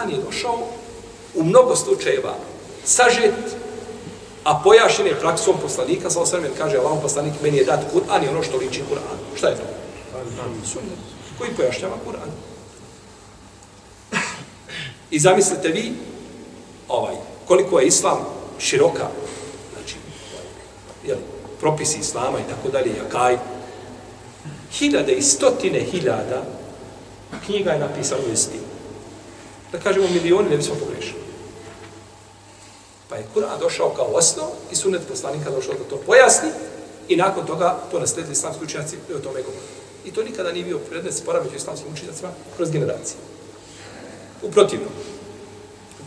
Kur'an je došao u mnogo slučajeva sažet, a pojašen je praksom poslanika, sa osvrame kaže, Allah poslanik meni je dat Kur'an i ono što liči Kur'an. Šta je to? Sunnet. Koji pojašnjava Kur'an? I zamislite vi, ovaj, koliko je islam široka, znači, jeli, propisi islama i tako dalje, jakaj, hiljade i stotine hiljada knjiga je napisano u istinu. Da kažemo milioni, ne bismo pogrešili. Pa je Kur'an došao kao osnov i sunet poslanika došao da to pojasni i nakon toga to nasledili islamski učenjaci i o tome govori. I to nikada nije bio predmet spora među islamskim učenjacima kroz generacije. U protivnom,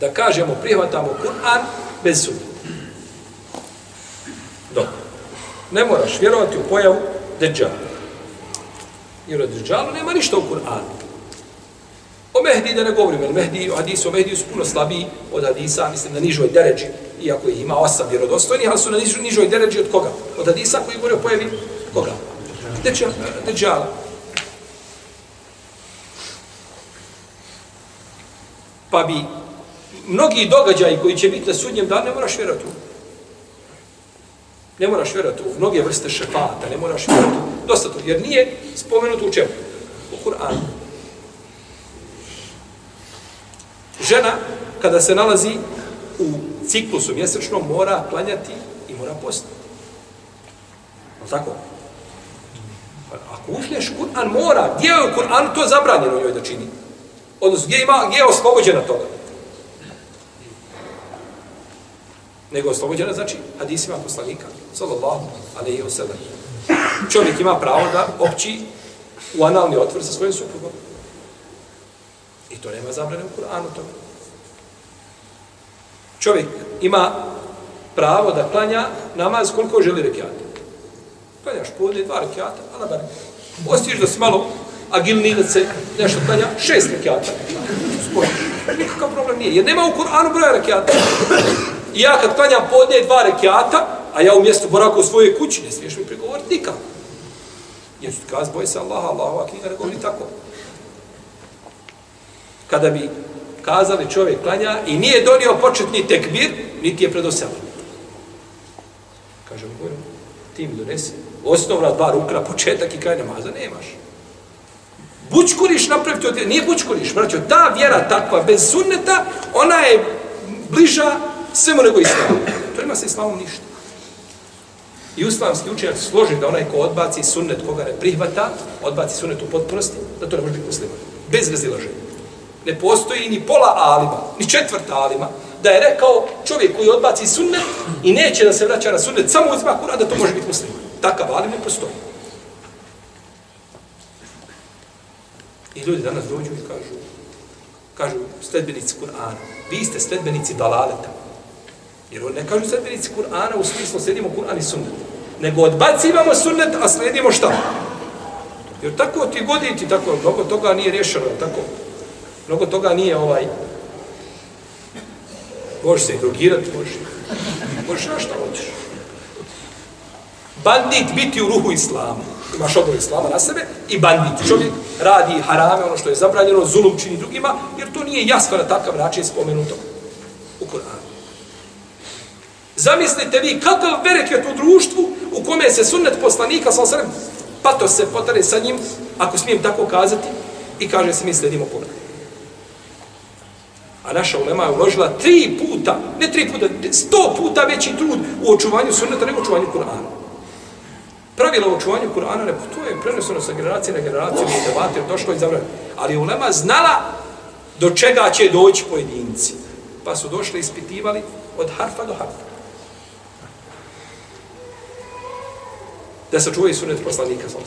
da kažemo prihvatamo Kur'an bez sunneta. Dobro. Ne moraš vjerovati u pojavu Dejjala. Jer od Dejjalu nema ništa u Kur'anu. Mehdi da ne govorim, jer Mehdi, hadisi o Mehdi su puno slabiji od hadisa, mislim, na nižoj deređi, iako ih ima osam vjerodostojnih, ali su na nižoj, nižoj deređi od koga? Od hadisa koji govori o pojavi koga? Deđala. Pa bi mnogi događaji koji će biti na sudnjem danu, ne moraš vjerovati Ne moraš vjerati u mnoge vrste šefata, ne moraš vjerovati dosta to, jer nije spomenuto u čemu? U Kur'anu. Žena, kada se nalazi u ciklusu mjesečnom, mora klanjati i mora postati. No tako? Ako uzmeš Kur'an, mora. Gdje je Kur'an to zabranjeno joj da čini? Odnosno, gdje, ima, gdje je oslobođena toga? Nego oslobođena, znači, hadisima poslanika, sallallahu alaihi wa sallam. Čovjek ima pravo da opći u analni otvor sa svojim suprugom. I to nema zabrane u Kur'anu toga. Čovjek ima pravo da klanja namaz koliko želi rekiata. Klanjaš podne dva rekiata, ala bar. Ostiš da si malo agilni da se nešto klanja, šest rekiata. Spojiš. Nikakav problem nije. Jer nema u Kur'anu broja rekiata. I ja kad klanjam podne dva rekiata, a ja u mjestu boraku u svojoj kući, ne smiješ mi pregovoriti nikako. Jer su kaz, boj se Allaha, Allahova knjiga ne govori tako kada bi kazali čovjek klanja i nije donio početni tekbir, niti je predoselio. Kaže mu, ti mi donesi osnovna dva rukna, početak i kraj namaza, nemaš. Bučkuriš napraviti od nije bučkuriš, braćo, ta vjera takva, bez sunneta, ona je bliža svemu nego islamu. To ima se islamom ništa. I islamski učenjak složi da onaj ko odbaci sunnet koga ne prihvata, odbaci sunnet u potpunosti, da to ne može biti musliman. Bez razilaženja ne postoji ni pola alima, ni četvrta alima, da je rekao čovjek koji odbaci sunnet i neće da se vraća na sunnet, samo uzma kuran da to može biti musliman. Takav alim ne postoji. I ljudi danas dođu i kažu, kažu sledbenici Kur'ana, vi ste sledbenici dalaleta. Jer oni ne kažu sledbenici Kur'ana u smislu sledimo Kur'an i sunnet. Nego odbacivamo sunnet, a sledimo šta? Jer tako ti goditi, tako, mnogo toga nije rješeno, tako. Mnogo toga nije ovaj... Možeš se drogirati, možeš. Možeš na šta hoćeš. Bandit biti u ruhu islama. Imaš odbor islama na sebe i bandit. Čovjek radi harame, ono što je zabranjeno, zulum čini drugima, jer to nije jasno na takav način spomenuto u Koranu. Zamislite vi kakav bereket u to društvu u kome se sunnet poslanika, sa osrem, pato se potare sa njim, ako smijem tako kazati, i kaže se mi sledimo Koranu. A naša ulema je uložila tri puta, ne tri puta, sto puta veći trud u očuvanju sunneta nego u očuvanju Kur'ana. Pravilo u očuvanju Kur'ana, ne, to je preneseno sa generacije na generaciju, nije debate, došlo i zavrano. Ali ulema znala do čega će doći pojedinci. Pa su došli ispitivali od harfa do harfa. Da se čuvaju sunnet poslanika, sam